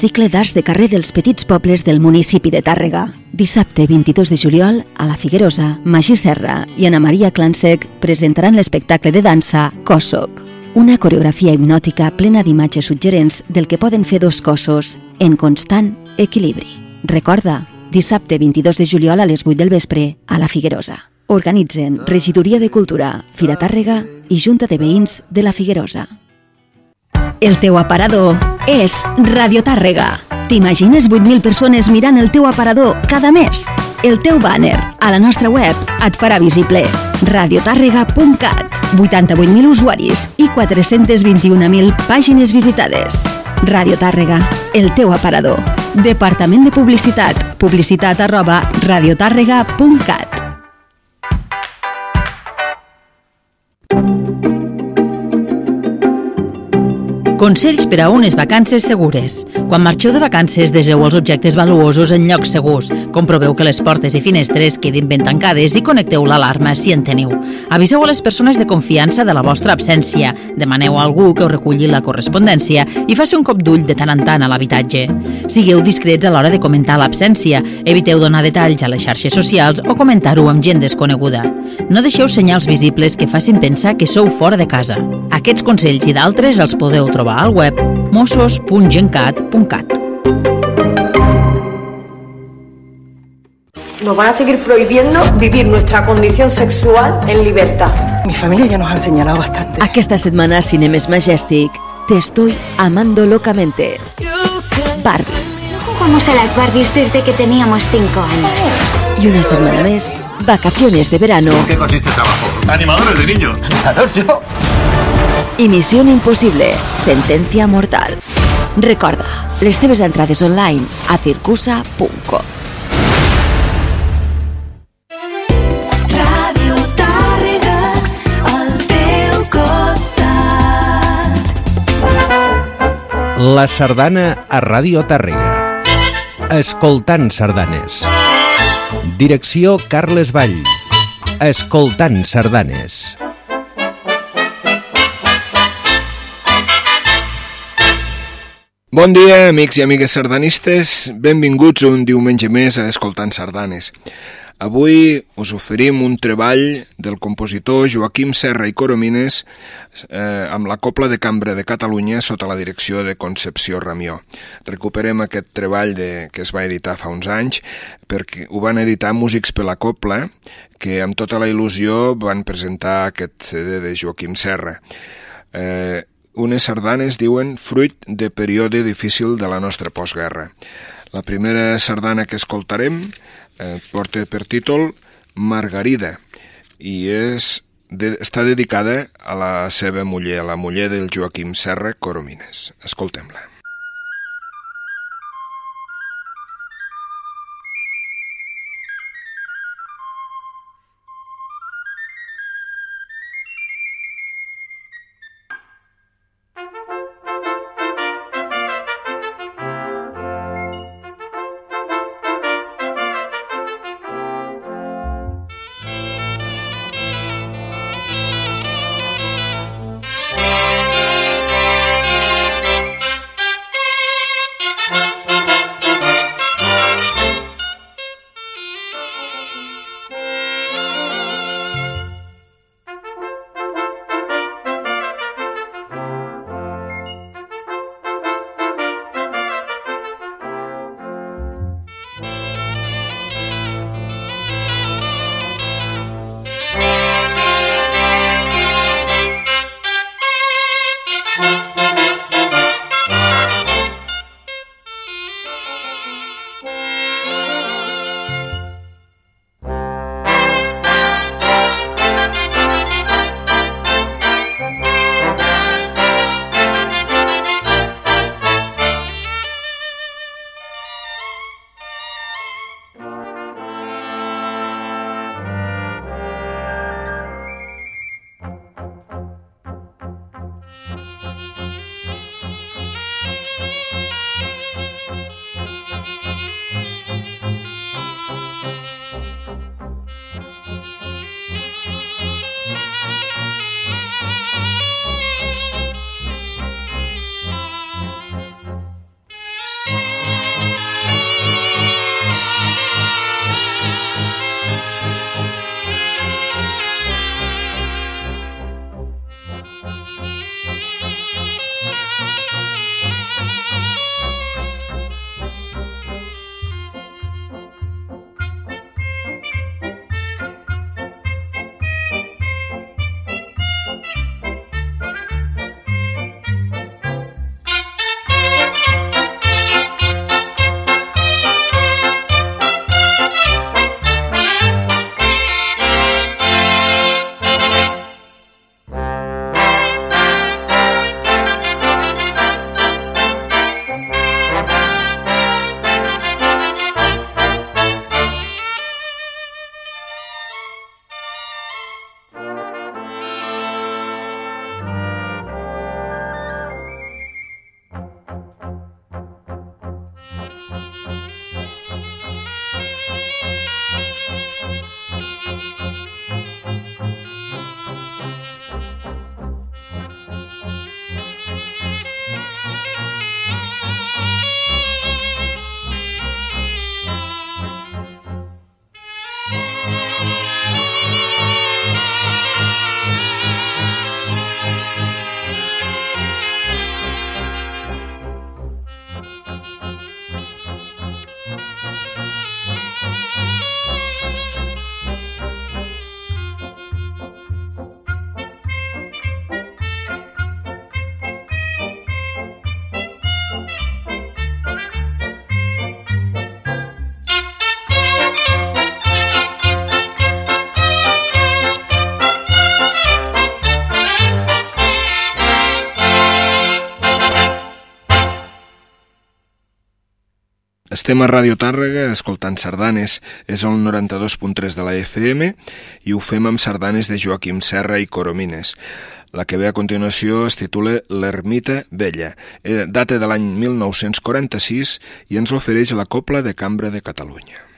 Cicle d'arts de carrer dels petits pobles del municipi de Tàrrega. Dissabte 22 de juliol, a la Figuerosa, Magí Serra i Ana Maria Clansec presentaran l'espectacle de dansa Cossoc. Una coreografia hipnòtica plena d'imatges suggerents del que poden fer dos cossos en constant equilibri. Recorda, dissabte 22 de juliol a les 8 del vespre a la Figuerosa. Organitzen Regidoria de Cultura, Fira Tàrrega i Junta de Veïns de la Figuerosa. El teu aparador és Radio Tàrrega. T'imagines 8.000 persones mirant el teu aparador cada mes? El teu banner a la nostra web et farà visible. radiotàrrega.cat 88.000 usuaris i 421.000 pàgines visitades. Radio Tàrrega, el teu aparador. Departament de Publicitat. Publicitat arroba radiotàrrega.cat Consells per a unes vacances segures. Quan marxeu de vacances, deseu els objectes valuosos en llocs segurs. Comproveu que les portes i finestres quedin ben tancades i connecteu l'alarma si en teniu. Aviseu a les persones de confiança de la vostra absència. Demaneu a algú que us reculli la correspondència i faci un cop d'ull de tant en tant a l'habitatge. Sigueu discrets a l'hora de comentar l'absència. Eviteu donar detalls a les xarxes socials o comentar-ho amb gent desconeguda. No deixeu senyals visibles que facin pensar que sou fora de casa. Aquests consells i d'altres els podeu trobar al web mossos.gencat.cat. Nos van a seguir prohibiendo vivir nuestra condición sexual en libertad. Mi familia ya nos han señalado bastante. Aquesta setmana Cinemes Majestic te estoy amando locamente. Barbie. Jugamos a las Barbies desde que teníamos 5 años. Y una semana més, vacaciones de verano ¿En qué consiste el trabajo? Animadores de niños. I Missió Impossible, Sentencia Mortal. Recorda, les teves entrades online a circusa.com. Ràdio Tàrrega, al teu costat. La sardana a Ràdio Tàrrega. Escoltant sardanes. Direcció Carles Vall. Escoltant sardanes. Bon dia, amics i amigues sardanistes. Benvinguts un diumenge més a Escoltant Sardanes. Avui us oferim un treball del compositor Joaquim Serra i Coromines eh, amb la Copla de Cambra de Catalunya sota la direcció de Concepció Ramió. Recuperem aquest treball de, que es va editar fa uns anys perquè ho van editar Músics per la Copla que amb tota la il·lusió van presentar aquest CD de Joaquim Serra. Eh, unes sardanes diuen fruit de període difícil de la nostra postguerra. La primera sardana que escoltarem eh, porta per títol Margarida i és de, està dedicada a la seva muller, a la muller del Joaquim Serra Coromines. Escoltem-la. Estem a Ràdio Tàrrega escoltant sardanes. És el 92.3 de la FM i ho fem amb sardanes de Joaquim Serra i Coromines. La que ve a continuació es titula L'Ermita Vella. Eh, data de l'any 1946 i ens l'ofereix la Copla de Cambra de Catalunya.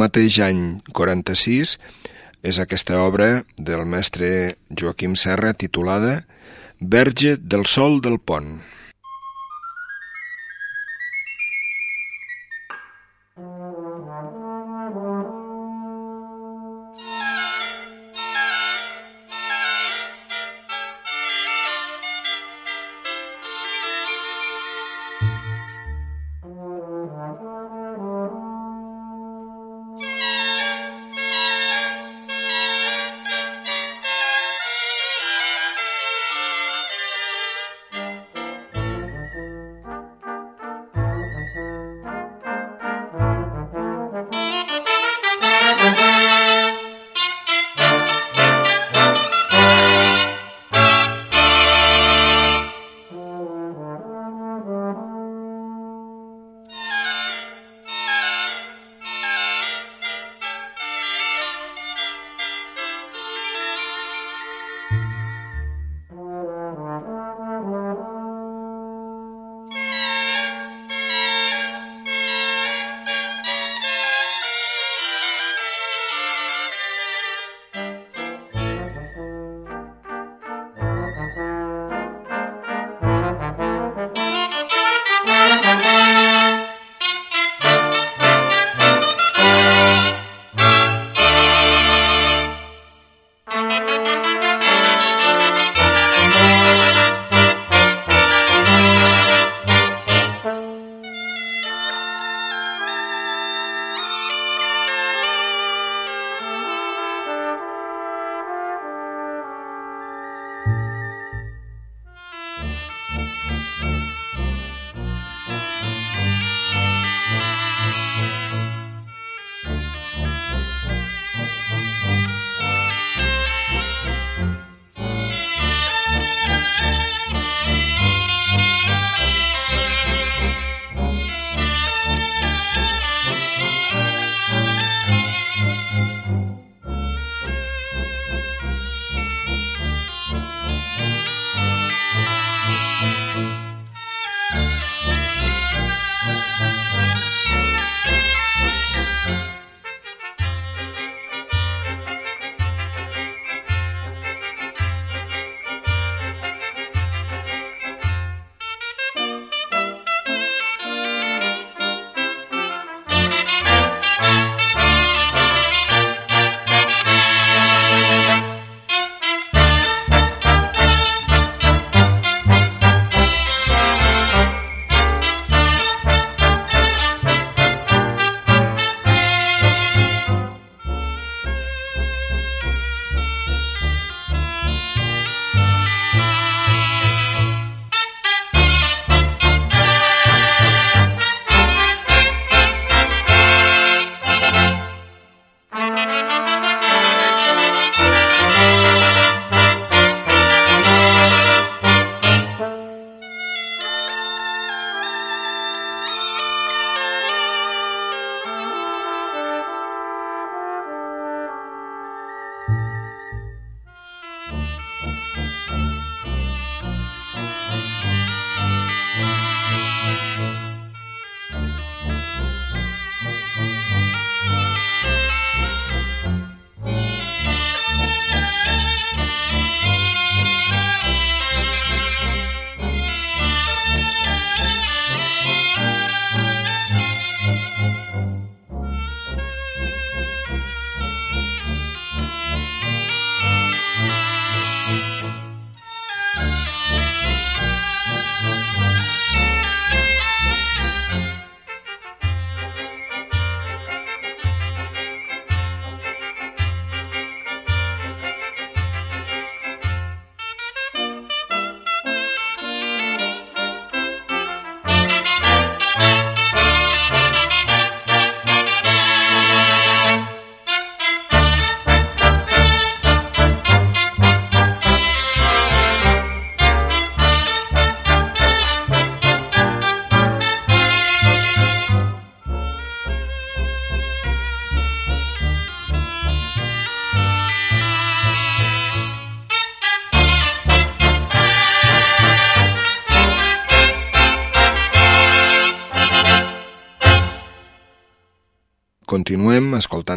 Mateix any 46 és aquesta obra del mestre Joaquim Serra titulada Verge del Sol del Pont.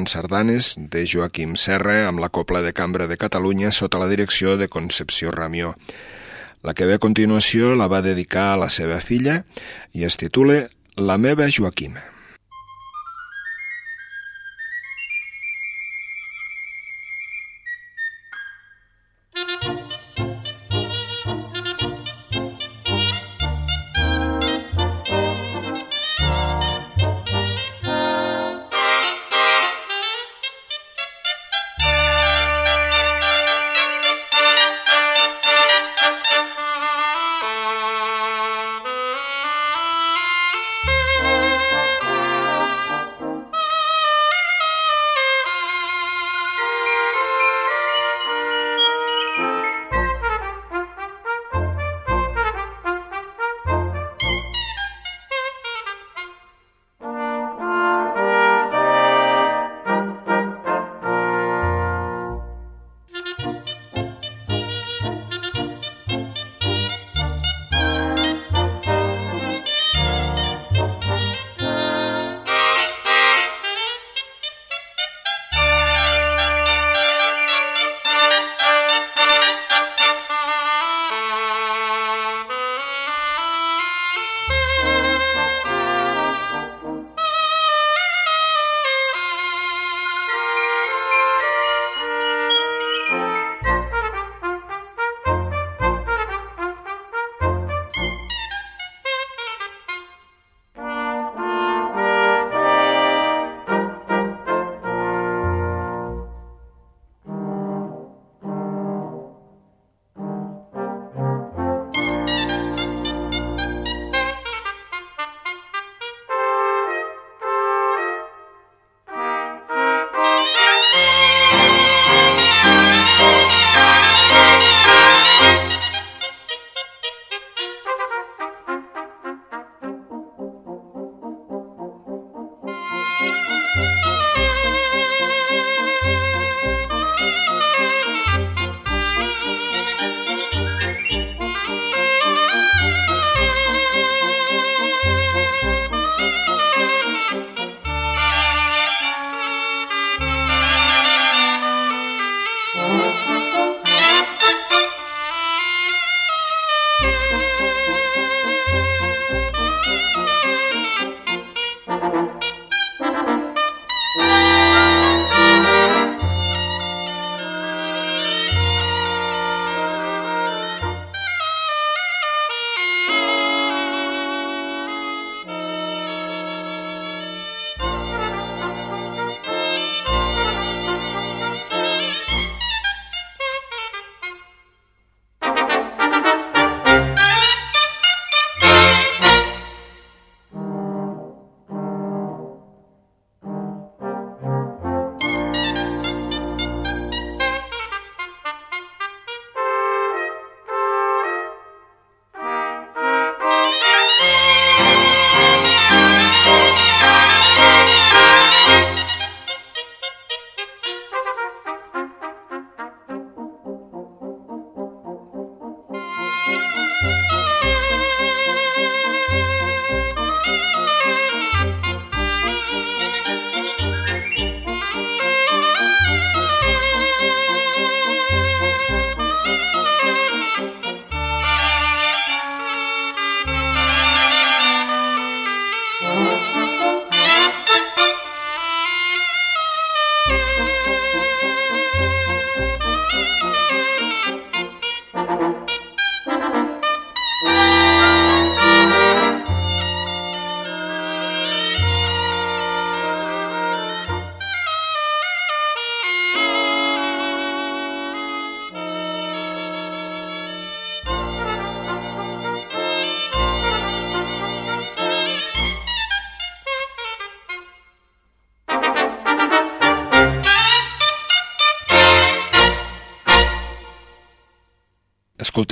Escoltant sardanes de Joaquim Serra amb la Copla de Cambra de Catalunya sota la direcció de Concepció Ramió. La que ve a continuació la va dedicar a la seva filla i es titula La meva Joaquima.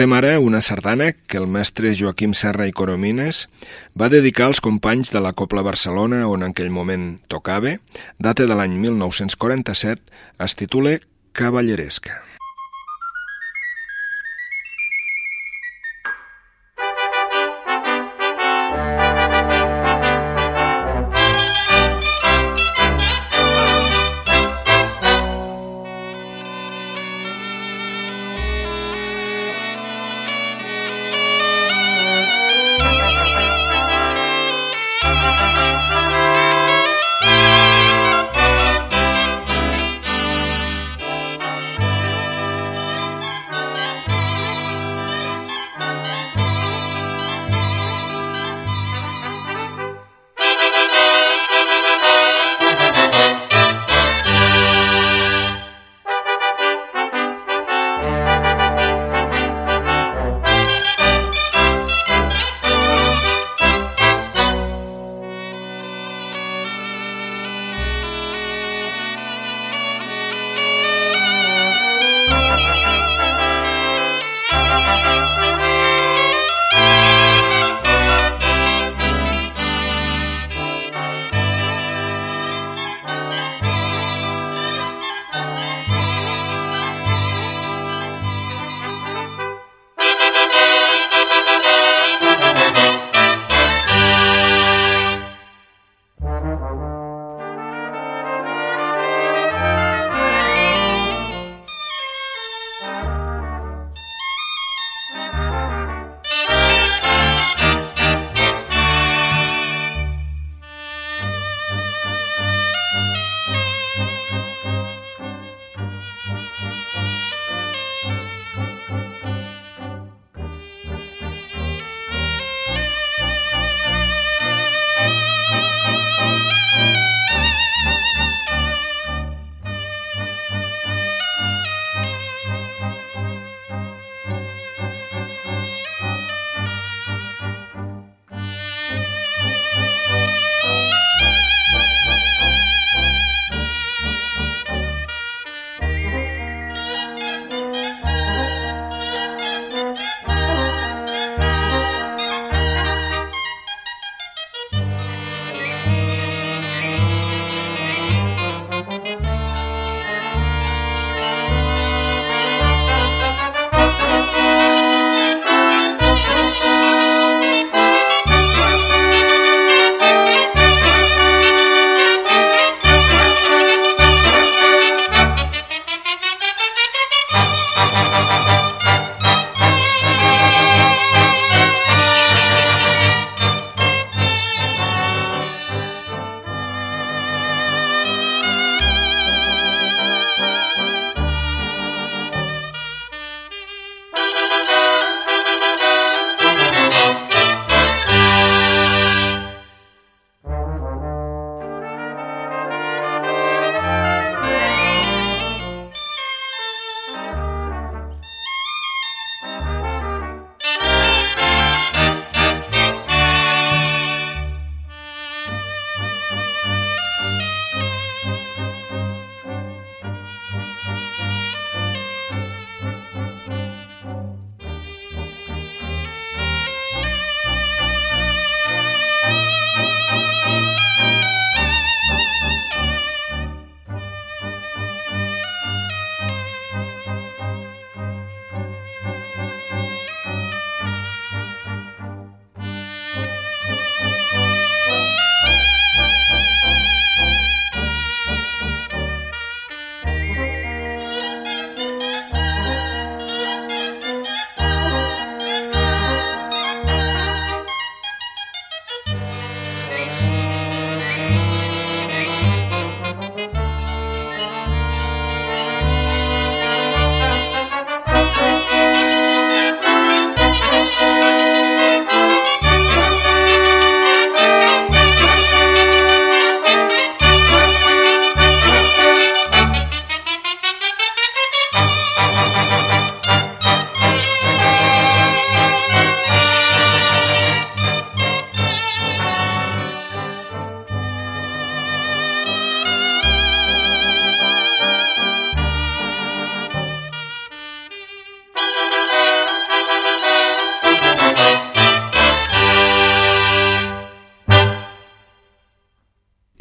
Escoltem ara una sardana que el mestre Joaquim Serra i Coromines va dedicar als companys de la Copla Barcelona on en aquell moment tocava, data de l'any 1947, es titula Cavalleresca.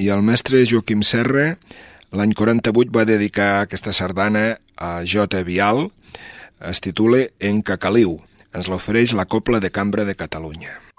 I el mestre Joaquim Serra l'any 48 va dedicar aquesta sardana a J. Vial, es titula En Cacaliu. Ens l'ofereix la Copla de Cambra de Catalunya.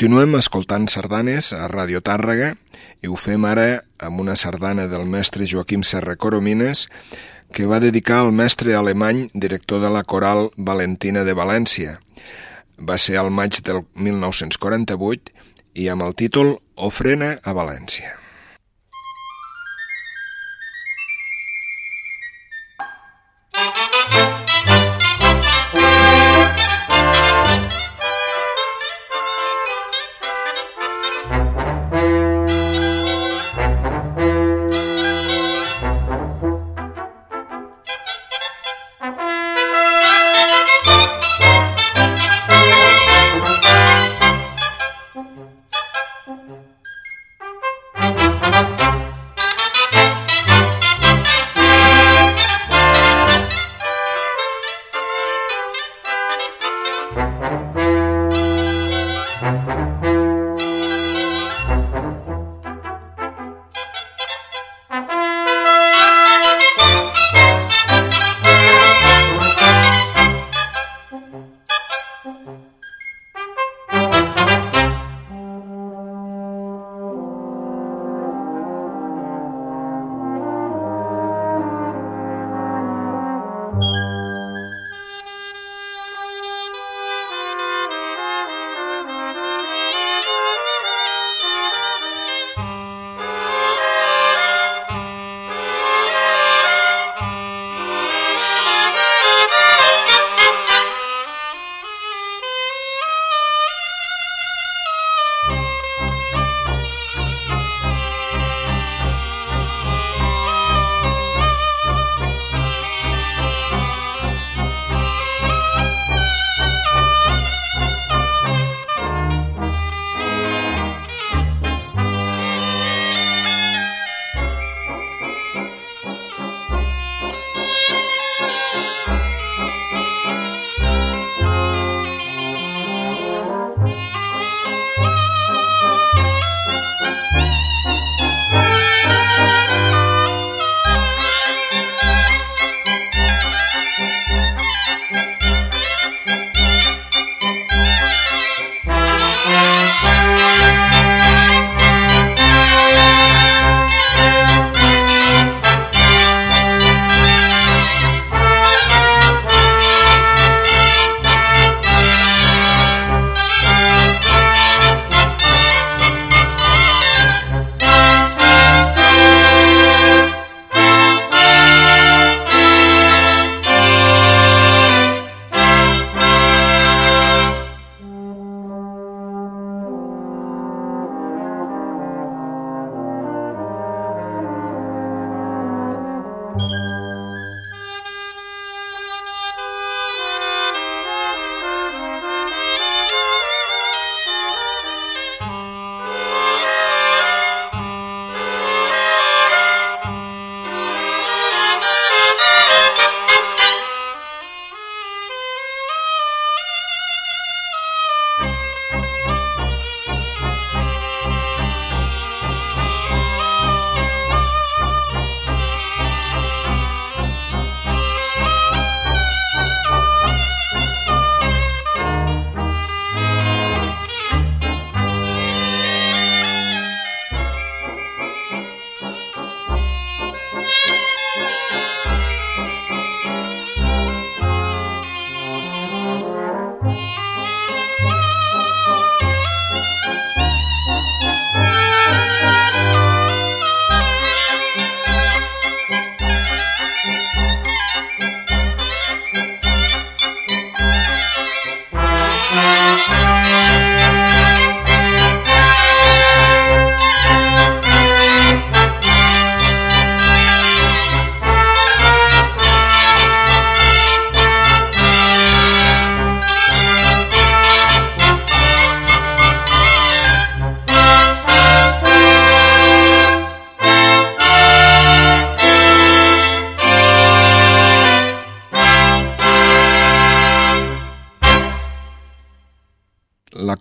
Continuem escoltant sardanes a Radio Tàrrega i ho fem ara amb una sardana del mestre Joaquim Serra Coromines que va dedicar al mestre alemany, director de la coral Valentina de València. Va ser al maig del 1948 i amb el títol Ofrena a València.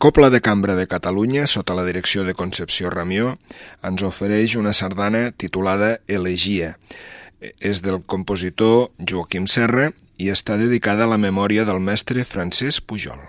Copla de Cambra de Catalunya, sota la direcció de Concepció Ramió, ens ofereix una sardana titulada Elegia. És del compositor Joaquim Serra i està dedicada a la memòria del mestre Francesc Pujol.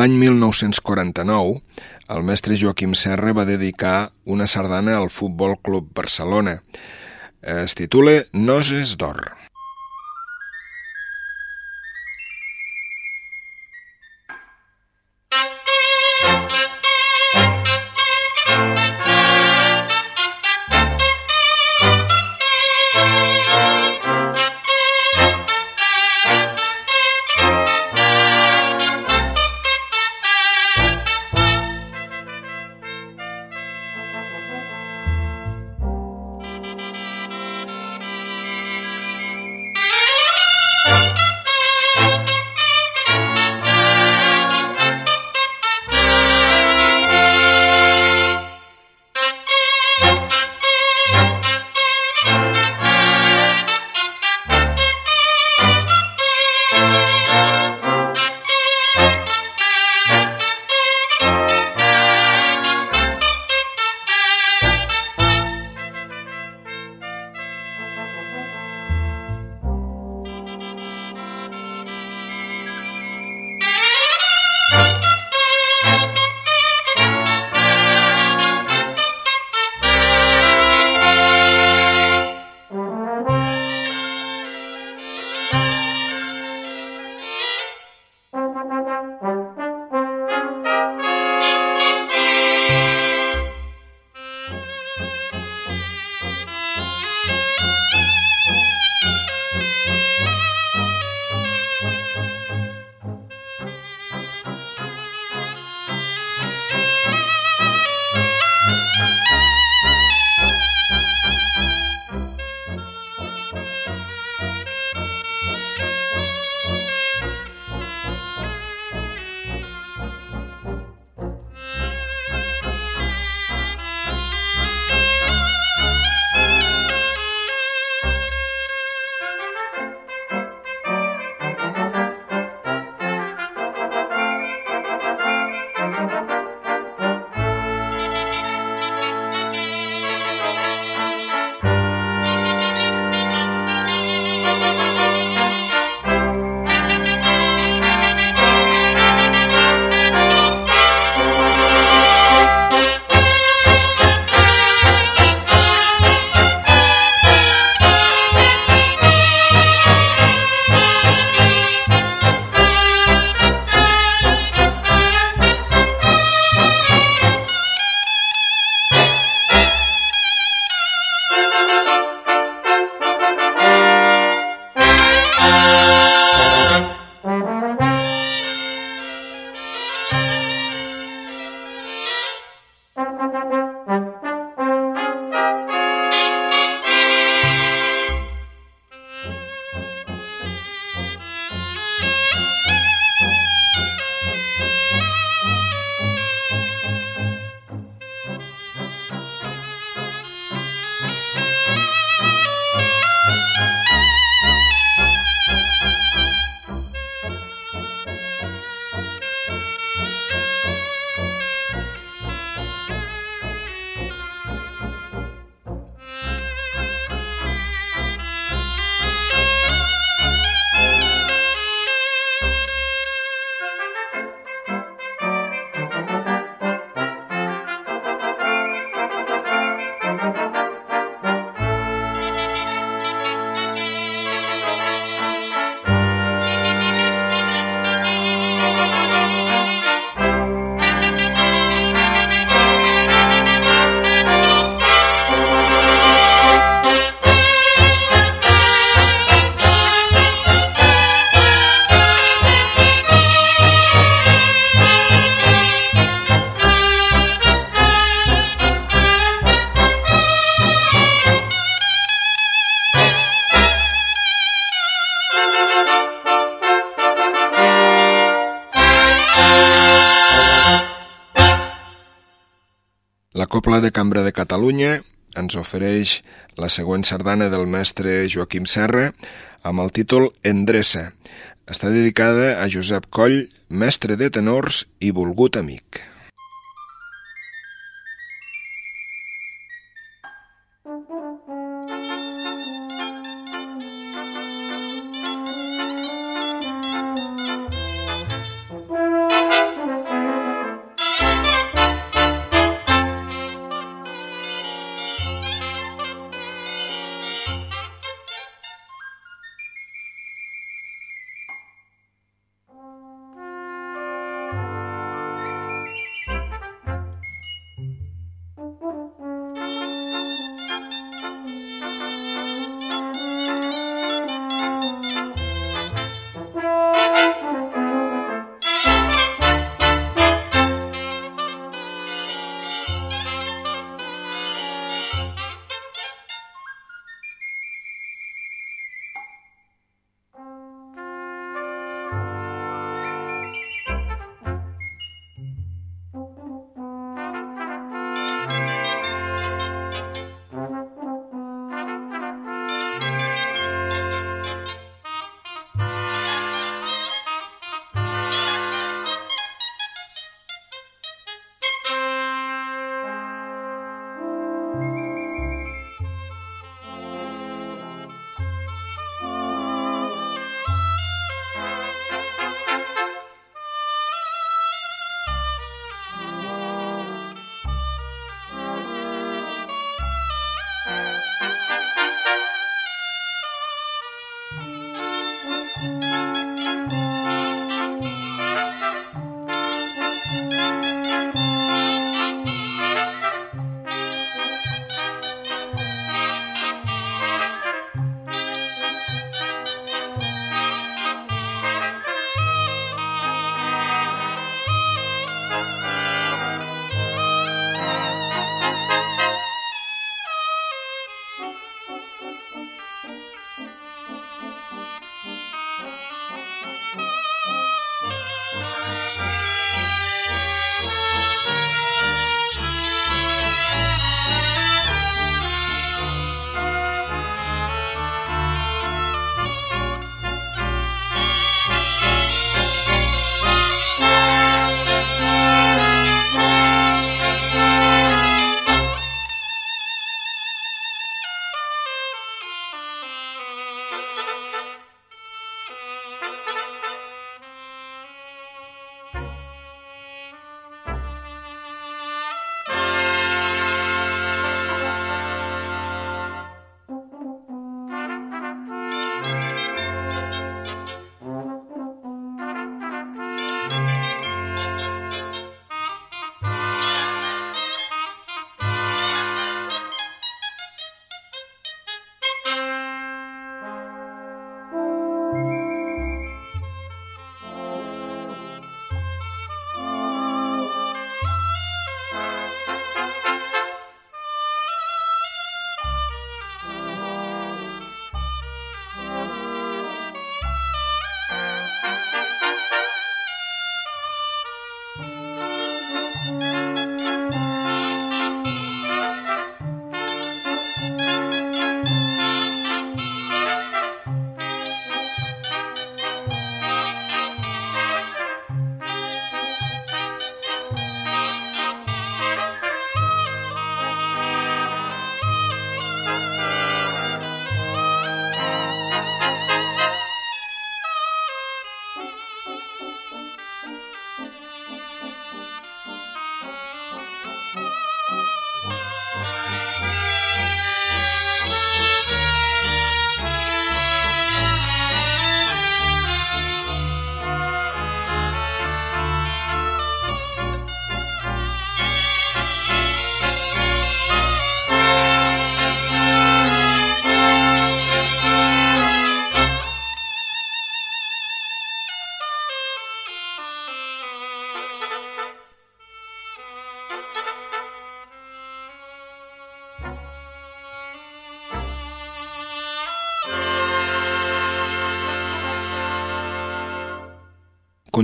L'any 1949, el mestre Joaquim Serra va dedicar una sardana al Futbol Club Barcelona. Es titula Noses d'Or. La Copla de Cambra de Catalunya ens ofereix la següent sardana del mestre Joaquim Serra amb el títol Endreça. Està dedicada a Josep Coll, mestre de tenors i volgut amic.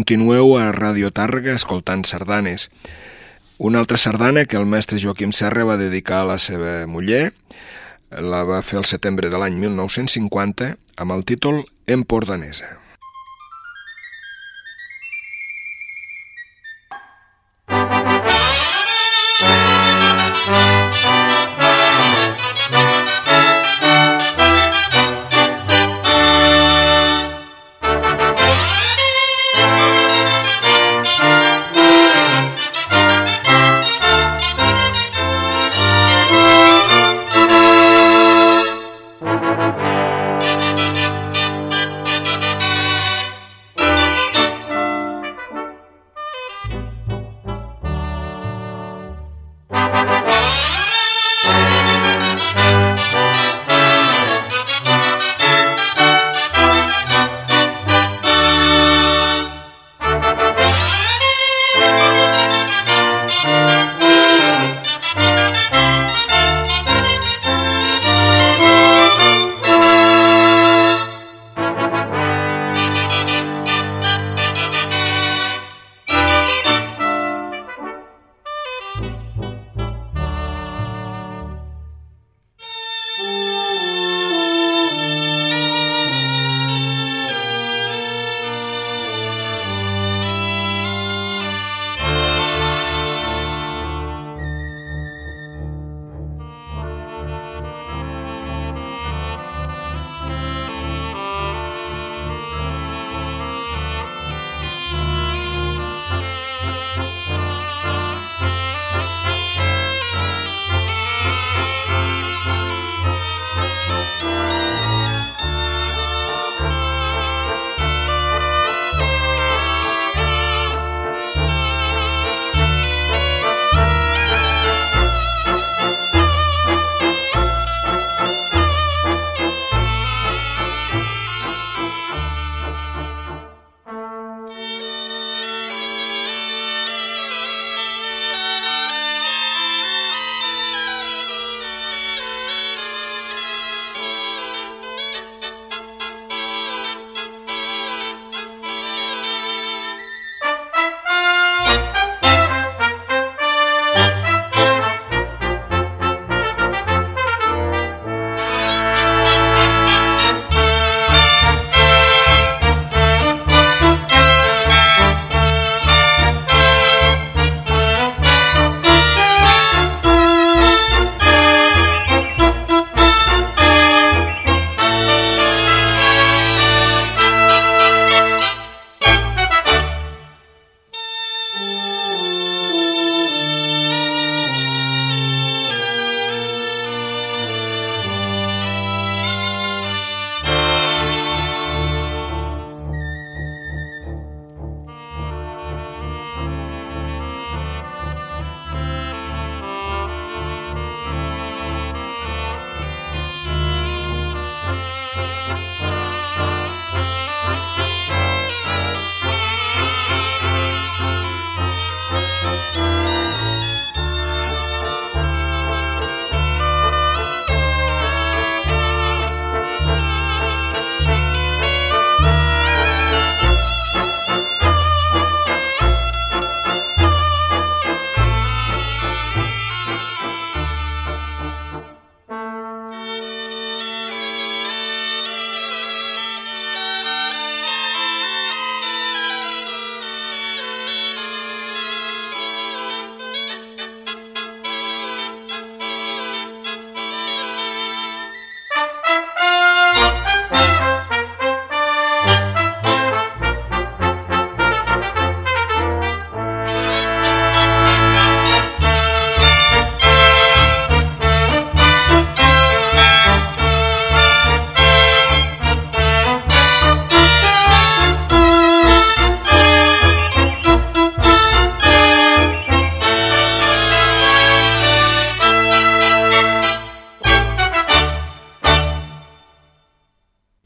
Continueu a Radio Tàrrega escoltant sardanes. Una altra sardana que el mestre Joaquim Serra va dedicar a la seva muller, la va fer el setembre de l'any 1950 amb el títol Empordanesa.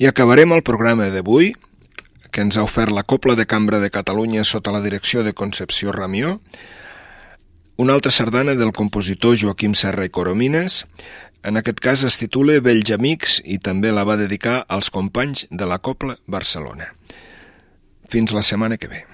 I acabarem el programa d'avui, que ens ha ofert la Copla de Cambra de Catalunya sota la direcció de Concepció Ramió, una altra sardana del compositor Joaquim Serra i Coromines, en aquest cas es titula Vells Amics i també la va dedicar als companys de la Copla Barcelona. Fins la setmana que ve.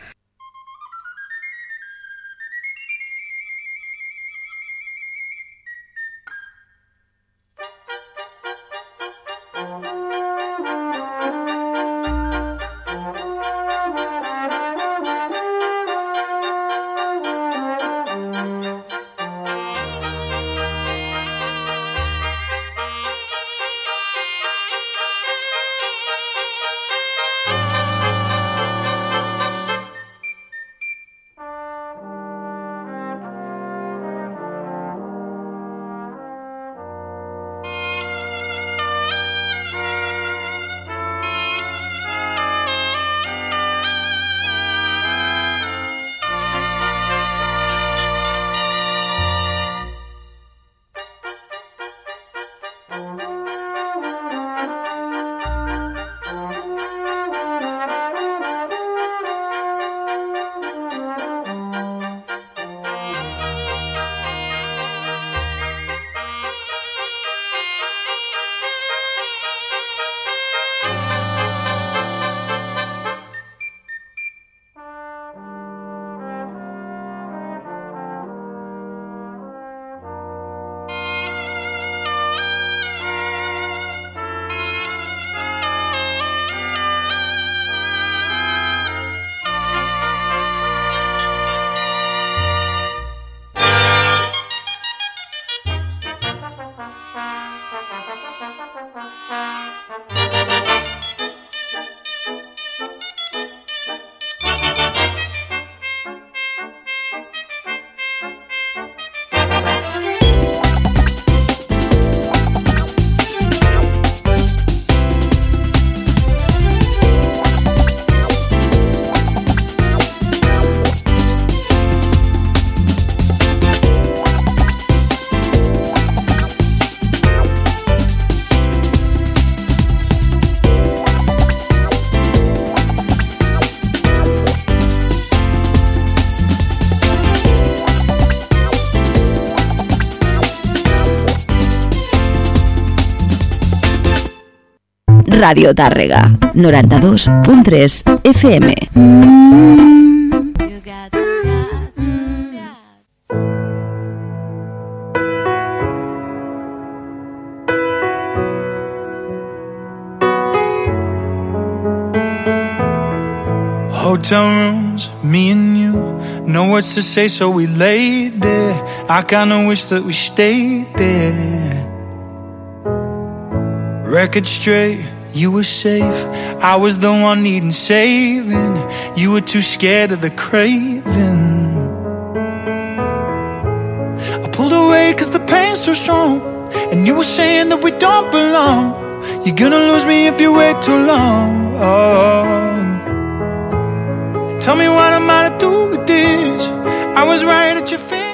Ràdio Tàrrega, 92.3 FM. Hotel rooms, me and you. No words to say, so we laid there. I kinda wish that we stayed there. Record straight, you were safe. I was the one needing saving. You were too scared of the craving. I pulled away cause the pain's too strong. And you were saying that we don't belong. You're gonna lose me if you wait too long. Oh. Tell me what I'm to do with this? I was right at your feet.